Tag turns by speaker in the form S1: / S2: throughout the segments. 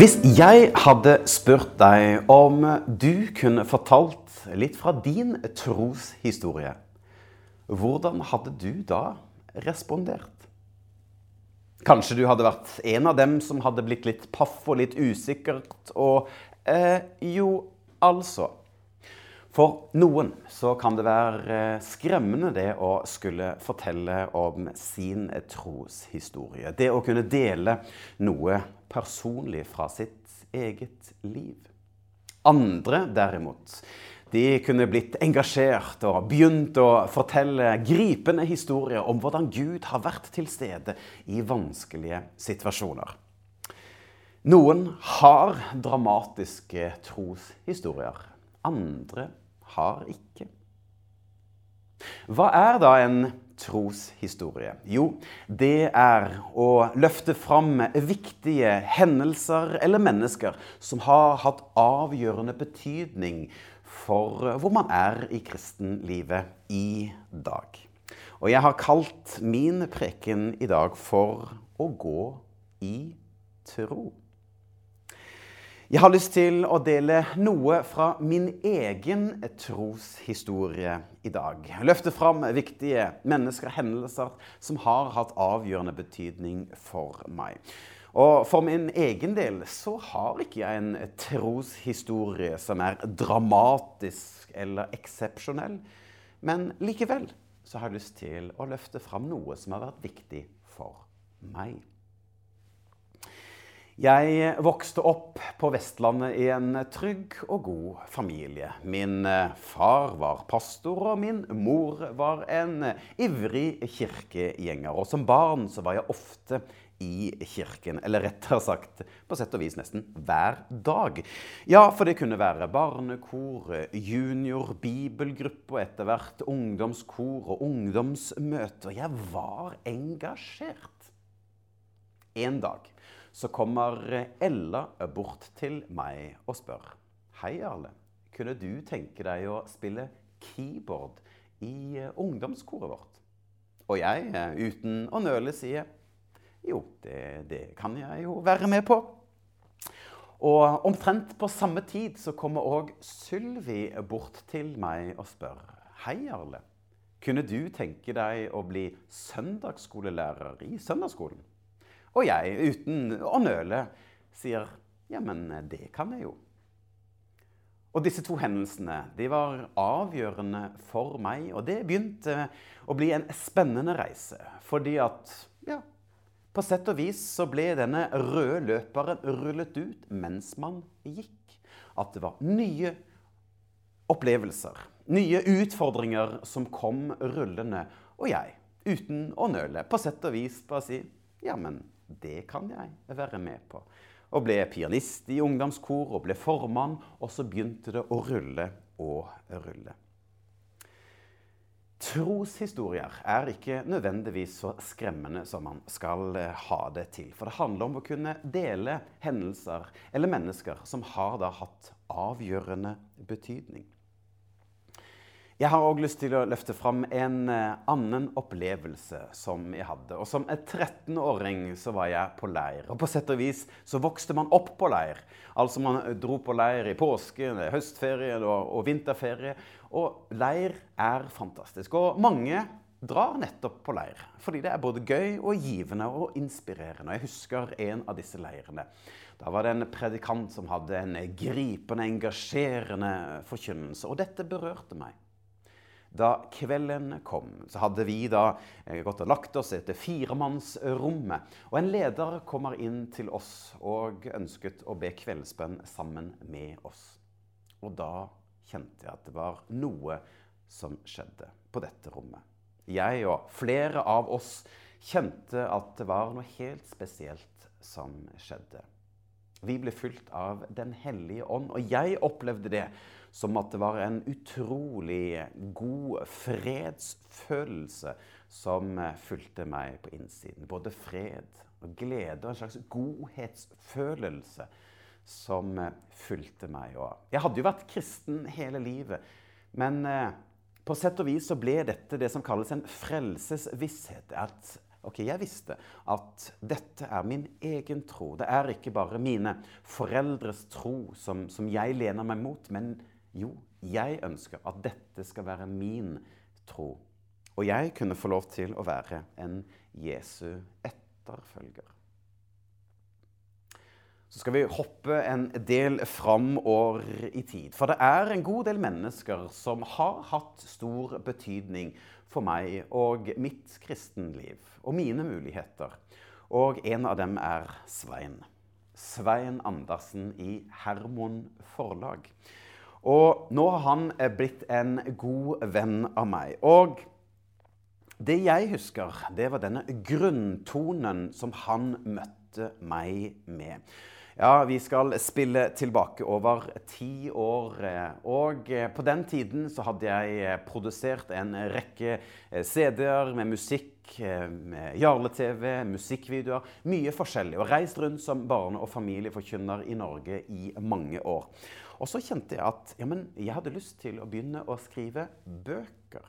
S1: Hvis jeg hadde spurt deg om du kunne fortalt litt fra din troshistorie, hvordan hadde du da respondert? Kanskje du hadde vært en av dem som hadde blitt litt paff og litt usikkert og eh, Jo, altså. For noen så kan det være skremmende det å skulle fortelle om sin troshistorie. Det å kunne dele noe personlig fra sitt eget liv. Andre derimot, de kunne blitt engasjert og begynt å fortelle gripende historier om hvordan Gud har vært til stede i vanskelige situasjoner. Noen har dramatiske troshistorier. Andre har ikke. Hva er da en troshistorie? Jo, det er å løfte fram viktige hendelser eller mennesker som har hatt avgjørende betydning for hvor man er i kristenlivet i dag. Og jeg har kalt min preken i dag for å gå i tro. Jeg har lyst til å dele noe fra min egen troshistorie i dag. Løfte fram viktige mennesker og hendelser som har hatt avgjørende betydning for meg. Og for min egen del så har ikke jeg en troshistorie som er dramatisk eller eksepsjonell. Men likevel så har jeg lyst til å løfte fram noe som har vært viktig for meg. Jeg vokste opp på Vestlandet i en trygg og god familie. Min eh, far var pastor, og min mor var en ivrig kirkegjenger. Og som barn så var jeg ofte i kirken, eller rettere sagt på sett og vis nesten hver dag. Ja, for det kunne være barnekor, junior, bibelgruppe og etter hvert ungdomskor og ungdomsmøter. Jeg var engasjert. En dag så kommer Ella bort til meg og spør. Hei, Arle. Kunne du tenke deg å spille keyboard i ungdomskoret vårt? Og jeg, uten å nøle, sier jo, det, det kan jeg jo være med på. Og omtrent på samme tid så kommer òg Sylvi bort til meg og spør. Hei, Arle. Kunne du tenke deg å bli søndagsskolelærer i søndagsskolen? Og jeg, uten å nøle, sier ja, men det kan jeg jo. Og disse to hendelsene de var avgjørende for meg, og det begynte å bli en spennende reise. Fordi at ja, på sett og vis så ble denne røde løperen rullet ut mens man gikk. At det var nye opplevelser, nye utfordringer som kom rullende. Og jeg, uten å nøle, på sett og vis bare si ja, men det kan jeg være med på. Og ble pianist i ungdomskor og ble formann, og så begynte det å rulle og rulle. Troshistorier er ikke nødvendigvis så skremmende som man skal eh, ha det til. For det handler om å kunne dele hendelser eller mennesker som har da hatt avgjørende betydning. Jeg har òg lyst til å løfte fram en eh, annen opplevelse som jeg hadde. Og Som 13-åring så var jeg på leir. Og på sett og vis så vokste man opp på leir. Altså Man dro på leir i påske, høstferie og, og vinterferie. Og leir er fantastisk. Og mange drar nettopp på leir. Fordi det er både gøy og givende og inspirerende. Jeg husker en av disse leirene. Da var det en predikant som hadde en gripende, engasjerende forkynnelse. Og dette berørte meg. Da kvelden kom, så hadde vi da eh, gått og lagt oss etter firemannsrommet. Og en leder kommer inn til oss og ønsket å be kveldsbønn sammen med oss. Og da kjente jeg at det var noe som skjedde på dette rommet. Jeg og flere av oss kjente at det var noe helt spesielt som skjedde. Vi ble fylt av Den hellige ånd, og jeg opplevde det som at det var en utrolig god fredsfølelse som eh, fulgte meg på innsiden. Både fred og glede og en slags godhetsfølelse som eh, fulgte meg. Jeg hadde jo vært kristen hele livet, men eh, på sett og vis så ble dette det som kalles en frelsesvisshet. At Ok, Jeg visste at dette er min egen tro. Det er ikke bare mine foreldres tro som, som jeg lener meg mot, men jo, jeg ønsker at dette skal være min tro. Og jeg kunne få lov til å være en Jesu etterfølger. Så skal vi hoppe en del framover i tid. For det er en god del mennesker som har hatt stor betydning for meg og mitt kristenliv og mine muligheter. Og en av dem er Svein. Svein Andersen i Hermon Forlag. Og nå har han blitt en god venn av meg. Og det jeg husker, det var denne grunntonen som han møtte meg med. Ja, vi skal spille tilbake over ti år. Og på den tiden så hadde jeg produsert en rekke CD-er med musikk, med Jarle-TV, musikkvideoer. Mye forskjellig. Og reist rundt som barne- og familieforkynner i Norge i mange år. Og så kjente jeg at ja, jeg hadde lyst til å begynne å skrive bøker.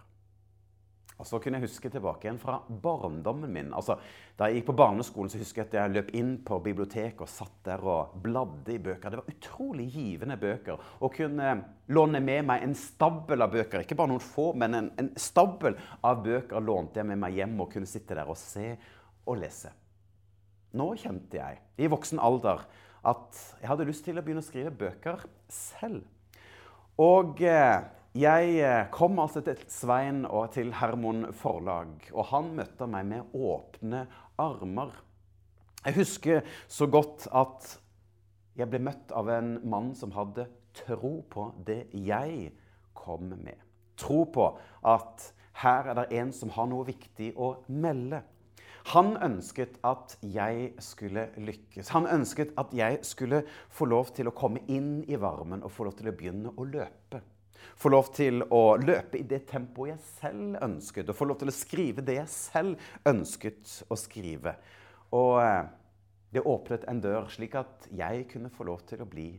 S1: Og så kunne jeg huske tilbake igjen fra barndommen min. Altså, da jeg gikk på barneskolen, så husker jeg at jeg løp inn på biblioteket og satt der og bladde i bøker. Det var utrolig givende bøker. Å kunne låne med meg en stabel av bøker. Ikke bare noen få, men en, en stabel av bøker lånte jeg med meg hjem og kunne sitte der og se og lese. Nå kjente jeg, i voksen alder, at jeg hadde lyst til å begynne å skrive bøker selv. Og eh, jeg eh, kom altså til Svein og til Hermon Forlag, og han møtte meg med åpne armer. Jeg husker så godt at jeg ble møtt av en mann som hadde tro på det jeg kom med. Tro på at her er det en som har noe viktig å melde. Han ønsket at jeg skulle lykkes. Han ønsket at jeg skulle få lov til å komme inn i varmen og få lov til å begynne å løpe få lov til å løpe i det tempoet jeg selv ønsket, og få lov til å skrive det jeg selv ønsket å skrive. Og eh, det åpnet en dør, slik at jeg kunne få lov til å bli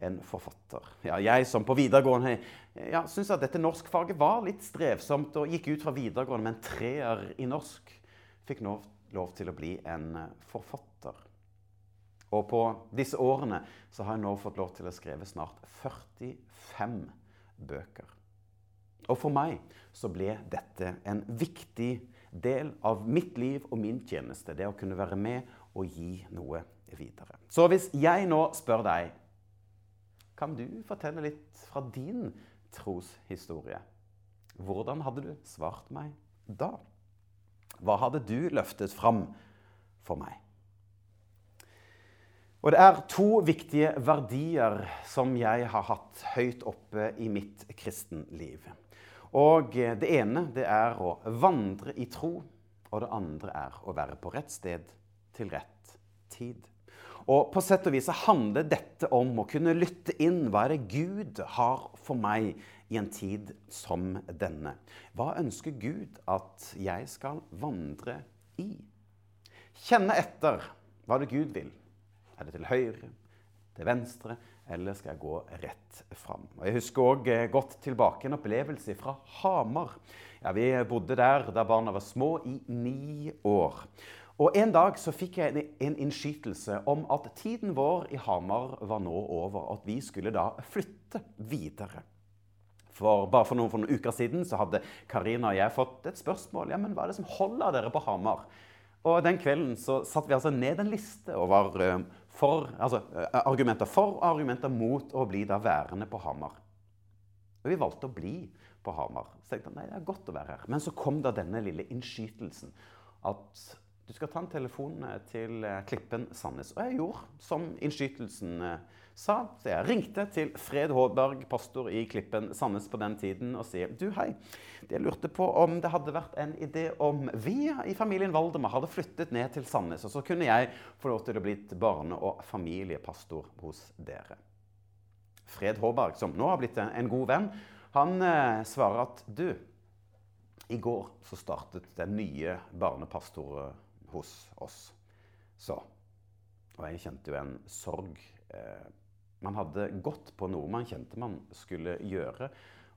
S1: en forfatter. Ja, jeg som på videregående ja, syntes at dette norskfaget var litt strevsomt, og gikk ut fra videregående med en treer i norsk, fikk lov, lov til å bli en eh, forfatter. Og på disse årene så har jeg nå fått lov til å skrive snart 45 bøker. Og for meg så ble dette en viktig del av mitt liv og min tjeneste. Det å kunne være med og gi noe videre. Så hvis jeg nå spør deg Kan du fortelle litt fra din troshistorie? Hvordan hadde du svart meg da? Hva hadde du løftet fram for meg? Og det er to viktige verdier som jeg har hatt høyt oppe i mitt kristenliv. Og det ene det er å vandre i tro, og det andre er å være på rett sted til rett tid. Og på sett og vis handler dette om å kunne lytte inn. Hva er det Gud har for meg i en tid som denne? Hva ønsker Gud at jeg skal vandre i? Kjenne etter hva det Gud vil er det til høyre, til venstre, eller skal jeg gå rett fram? Og jeg husker òg eh, godt tilbake en opplevelse fra Hamar. Ja, vi bodde der da barna var små, i ni år. Og En dag så fikk jeg en innskytelse om at tiden vår i Hamar var nå over. og At vi skulle da flytte videre. For bare for noen, for noen uker siden så hadde Karina og jeg fått et spørsmål. ja, men Hva er det som holder dere på Hamar? Og Den kvelden så satte vi altså ned en liste over eh, for, altså, eh, argumenter for og argumenter mot å bli da værende på Hamar. Og vi valgte å bli på Hamar. Så jeg nei, det er godt å være her. Men så kom da denne lille innskytelsen. At du skal ta en telefon eh, til eh, Klippen Sandnes. Og jeg gjorde som innskytelsen sa. Så jeg ringte til Fred Håberg, pastor i Klippen Sandnes på den tiden, og sier du, hei. Jeg lurte på om det hadde vært en idé om vi i familien Valdemar hadde flyttet ned til Sandnes, og så kunne jeg få lov til å bli barne- og familiepastor hos dere. Fred Håberg, som nå har blitt en god venn, han eh, svarer at du, i går så startet den nye barnepastoren hos oss. Så. Og jeg kjente jo en sorg. Eh, man hadde gått på noe man kjente man skulle gjøre,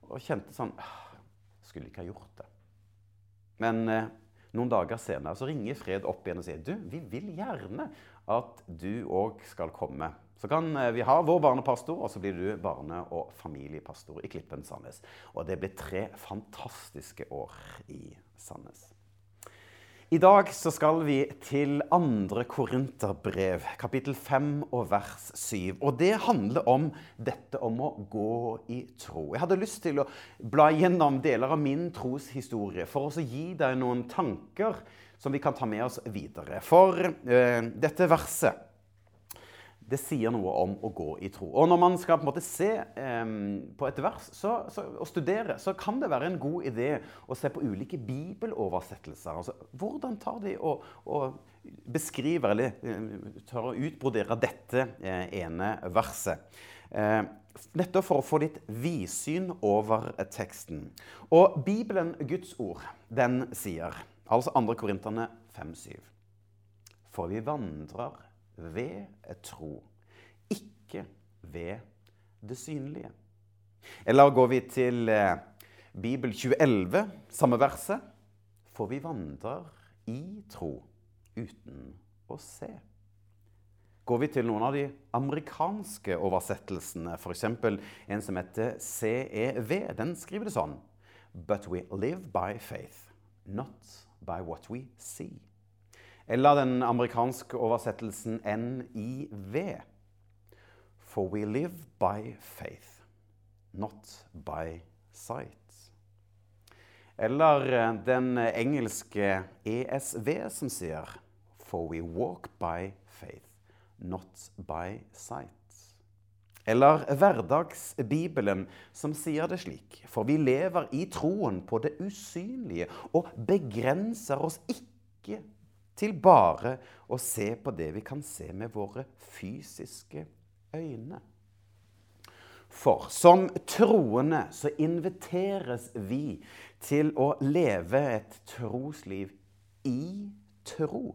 S1: og kjente sånn Skulle ikke ha gjort det. Men eh, Noen dager senere så ringer Fred opp igjen og sier du, vi vil gjerne at du òg skal komme. Så kan eh, vi ha vår barnepastor, og så blir du barne- og familiepastor i Klippen Sandnes. Og det blir tre fantastiske år i Sandnes. I dag så skal vi til andre Korinterbrev, kapittel 5 og vers 7. Og det handler om dette om å gå i tro. Jeg hadde lyst til å bla gjennom deler av min troshistorie for å gi deg noen tanker som vi kan ta med oss videre. For uh, dette verset det sier noe om å gå i tro. Og når man skal på en måte se eh, på et vers så, så, og studere, så kan det være en god idé å se på ulike bibeloversettelser. Altså, hvordan tar de og, og beskriver eller eh, å utbrodere dette eh, ene verset? Eh, nettopp for å få litt vidsyn over teksten. Og Bibelen, Guds ord, den sier, altså 2. Korinterne 5,7 For vi vandrer ved tro, ikke ved det synlige. Eller går vi til eh, Bibel 2011, samme verset. For vi vandrer i tro uten å se. Går vi til noen av de amerikanske oversettelsene, f.eks. en som heter CEV, den skriver det sånn But we live by faith, not by what we see. Eller den amerikanske oversettelsen NIV. For we live by faith, not by sight. Eller eh, den engelske ESV som sier For we walk by faith, not by sight. Eller Hverdagsbibelen, som sier det slik. For vi lever i troen på det usynlige og begrenser oss ikke til bare å se på det vi kan se med våre fysiske øyne. For som troende så inviteres vi til å leve et trosliv i tro.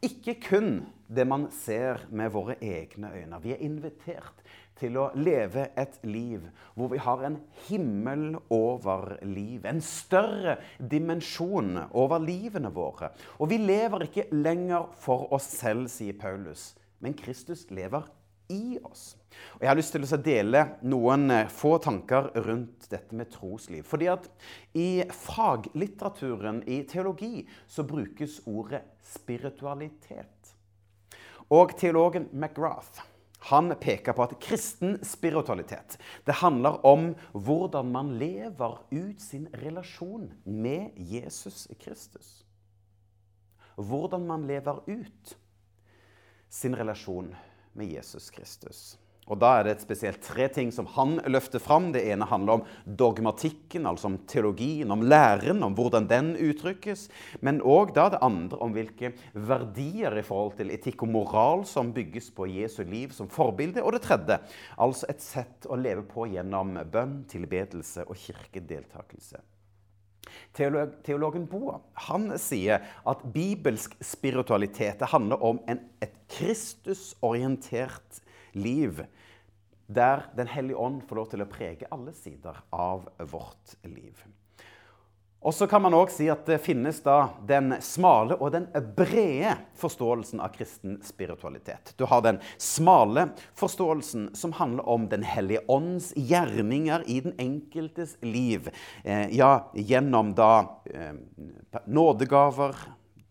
S1: Ikke kun det man ser med våre egne øyne. Vi er invitert til å leve et liv hvor vi har en himmel over liv. En større dimensjon over livene våre. Og vi lever ikke lenger for oss selv, sier Paulus, men Kristus lever i oss. Og Jeg har lyst til å dele noen eh, få tanker rundt dette med trosliv. Fordi at I faglitteraturen i teologi så brukes ordet spiritualitet. Og teologen McGrath han peker på at kristen spiritualitet det handler om hvordan man lever ut sin relasjon med Jesus Kristus. Hvordan man lever ut sin relasjon med Jesus Kristus. Og Da er det et spesielt tre ting som han løfter fram. Det ene handler om dogmatikken, altså om teologien, om læren, om hvordan den uttrykkes. Men òg det andre om hvilke verdier i forhold til etikk og moral som bygges på Jesu liv som forbilde. Og det tredje, altså et sett å leve på gjennom bønn, tilbedelse og kirkedeltakelse. Teolog, teologen Boa han sier at bibelsk spiritualitet handler om en, et Kristusorientert liv der Den hellige ånd får lov til å prege alle sider av vårt liv. Og så kan man òg si at det finnes da den smale og den brede forståelsen av kristen spiritualitet. Du har den smale forståelsen som handler om Den hellige ånds gjerninger i den enkeltes liv. Eh, ja, gjennom da eh, nådegaver,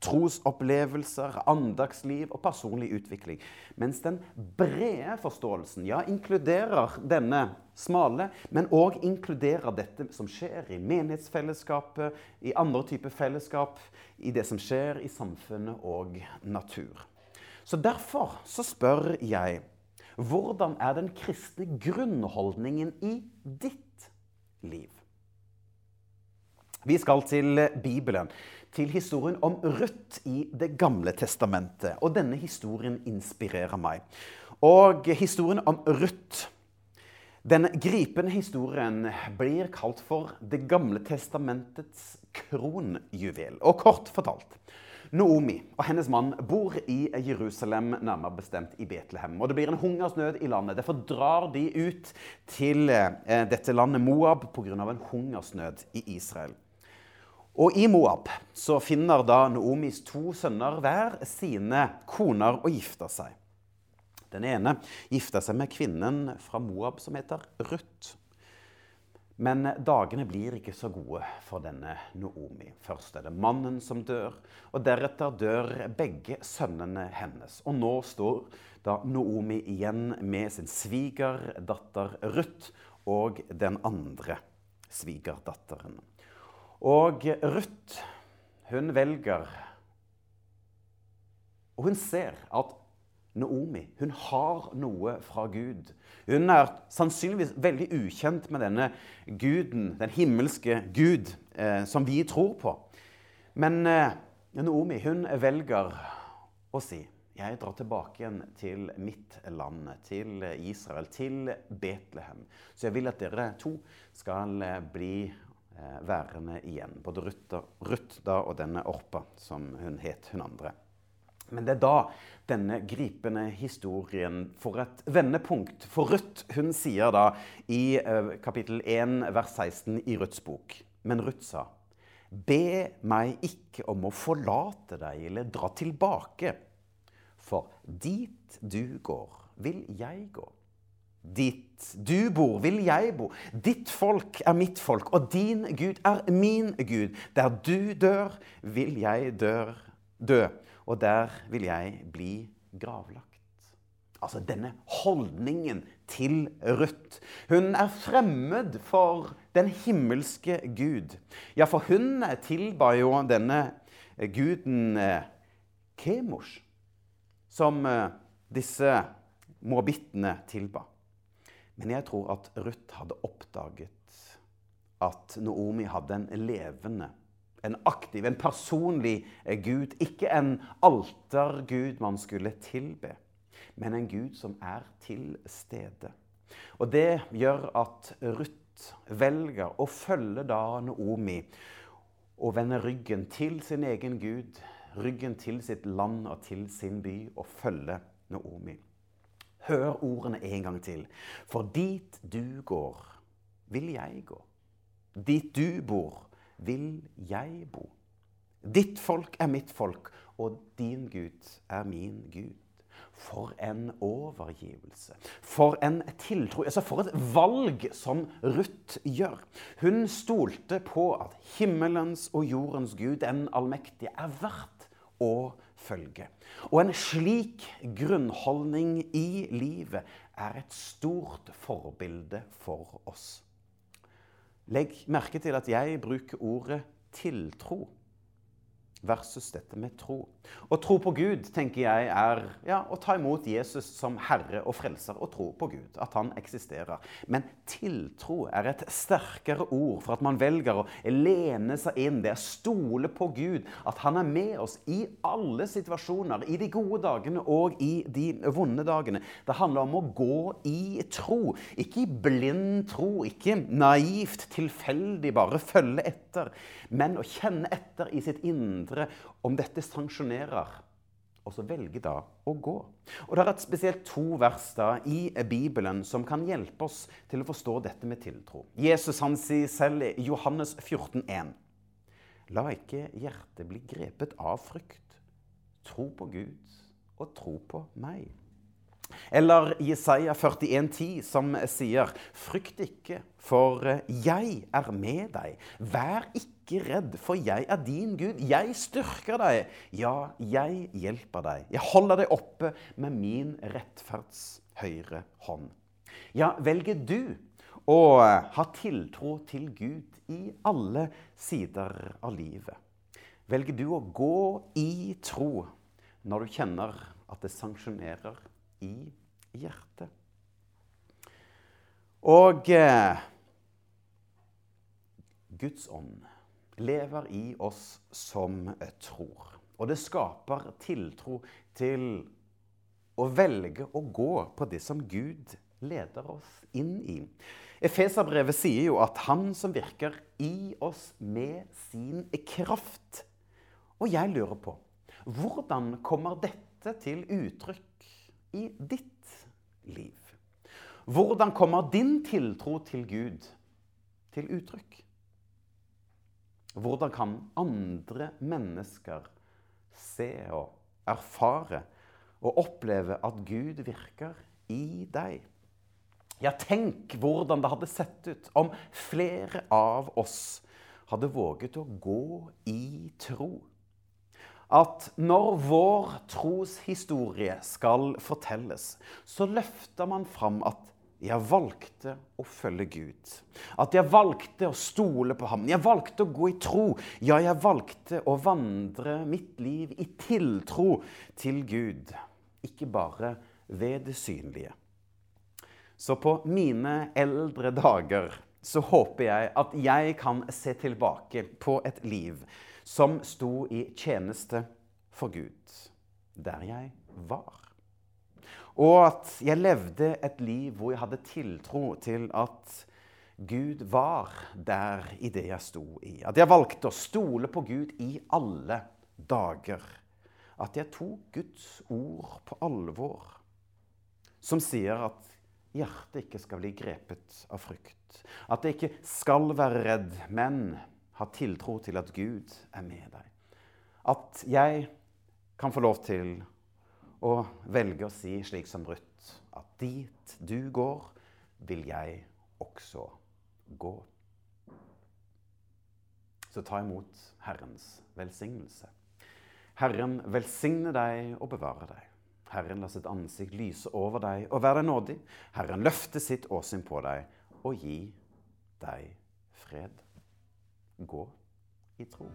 S1: trosopplevelser, andagsliv og personlig utvikling. Mens den brede forståelsen ja, inkluderer denne smale, men òg inkluderer dette som skjer i menighetsfellesskapet, i andre typer fellesskap, i det som skjer i samfunnet og natur. Så Derfor så spør jeg hvordan er den kristne grunnholdningen i ditt liv? Vi skal til Bibelen til historien om Ruth i Det gamle testamentet. Og denne historien inspirerer meg. Og historien om Ruth den gripende historien blir kalt for Det gamle testamentets kronjuvel. Og kort fortalt Noomi og hennes mann bor i Jerusalem, nærmere bestemt i Betlehem. Og Det blir en hungersnød i landet. Derfor drar de ut til eh, dette landet Moab pga. en hungersnød i Israel. Og i Moab så finner da Noomis to sønner hver sine koner og gifter seg. Den ene gifter seg med kvinnen fra Moab som heter Ruth. Men dagene blir ikke så gode for denne Noomi. Først er det mannen som dør, og deretter dør begge sønnene hennes. Og nå står da Noomi igjen med sin svigerdatter Ruth og den andre svigerdatteren. Og Ruth, hun velger Og hun ser at Naomi hun har noe fra Gud. Hun er sannsynligvis veldig ukjent med denne guden, den himmelske Gud, eh, som vi tror på. Men eh, Naomi hun velger å si jeg drar tilbake igjen til mitt land, til Israel, til Betlehem. Så jeg vil at dere to skal eh, bli eh, værende igjen. Både Ruth da, og denne Orpa, som hun het, hun andre. Men det er da denne gripende historien får et vendepunkt. For Ruth hun sier da i eh, kapittel 1 vers 16 i Ruths bok Men Ruth sa, Be meg ikke om å forlate deg eller dra tilbake, for dit du går, vil jeg gå. Dit du bor, vil jeg bo. Ditt folk er mitt folk, og din Gud er min Gud. Der du dør, vil jeg dør, dø og der vil jeg bli gravlagt. Altså denne holdningen til Ruth. Hun er fremmed for den himmelske Gud. Ja, for hun tilba jo denne guden eh, Kemosh, som eh, disse moabittene tilba. Men jeg tror at Ruth hadde oppdaget at Naomi hadde en levende en aktiv, en personlig eh, Gud. Ikke en altergud man skulle tilbe, men en Gud som er til stede. Og det gjør at Ruth velger å følge da Naomi og vende ryggen til sin egen Gud, ryggen til sitt land og til sin by, og følge Noomi. Hør ordene en gang til. For dit du går, vil jeg gå. Dit du bor, vil jeg bo. Ditt folk er mitt folk, og din Gud er min Gud. For en overgivelse. For en tiltro. Altså for et valg som Ruth gjør. Hun stolte på at himmelens og jordens Gud, den allmektige, er verdt å følge. Og en slik grunnholdning i livet er et stort forbilde for oss. Legg merke til at jeg bruker ordet tiltro versus dette med tro. Å tro på Gud tenker jeg er ja, å ta imot Jesus som Herre og Frelser og tro på Gud, at han eksisterer. Men tiltro er et sterkere ord for at man velger å lene seg inn. Det er stole på Gud, at han er med oss i alle situasjoner, i de gode dagene og i de vonde dagene. Det handler om å gå i tro, ikke i blind tro, ikke naivt, tilfeldig bare følge etter, men å kjenne etter i sitt indre om dette sanksjonerer. Og så velger da å gå. Og Det er et spesielt to vers da i Bibelen som kan hjelpe oss til å forstå dette med tiltro. Jesus han sier selv i Johannes 14, 14,1.: La ikke hjertet bli grepet av frykt. Tro på Gud og tro på meg. Eller Jesaja 41,10, som sier, Frykt ikke, for jeg er med deg. Vær ikke redd, for jeg er din Gud. Jeg styrker deg. Ja, jeg hjelper deg. Jeg holder deg oppe med min rettferds høyre hånd. Ja, velger du å ha tiltro til Gud i alle sider av livet? Velger du å gå i tro når du kjenner at det sanksjonerer i hjertet. Og eh, Guds ånd lever i oss som tror. Og det skaper tiltro til å velge å gå på det som Gud leder oss inn i. Efeserbrevet sier jo at han som virker i oss med sin kraft. Og jeg lurer på hvordan kommer dette til uttrykk i ditt liv? Hvordan kommer din tiltro til Gud til uttrykk? Hvordan kan andre mennesker se og erfare og oppleve at Gud virker i deg? Ja, tenk hvordan det hadde sett ut om flere av oss hadde våget å gå i tro. At når vår troshistorie skal fortelles, så løfter man fram at jeg valgte å følge Gud. At jeg valgte å stole på ham. Jeg valgte å gå i tro. Ja, jeg valgte å vandre mitt liv i tiltro til Gud. Ikke bare ved det synlige. Så på mine eldre dager så håper jeg at jeg kan se tilbake på et liv som sto i tjeneste for Gud, der jeg var. Og at jeg levde et liv hvor jeg hadde tiltro til at Gud var der i det jeg sto i. At jeg valgte å stole på Gud i alle dager. At jeg tok Guds ord på alvor, som sier at hjertet ikke skal bli grepet av frykt. At jeg ikke skal være redd, men ha tiltro til at Gud er med deg. At jeg kan få lov til og velge å si slik som Ruth, at dit du går, vil jeg også gå. Så ta imot Herrens velsignelse. Herren velsigne deg og bevare deg. Herren la sitt ansikt lyse over deg og være deg nådig. Herren løfte sitt åsyn på deg og gi deg fred. Gå i tro.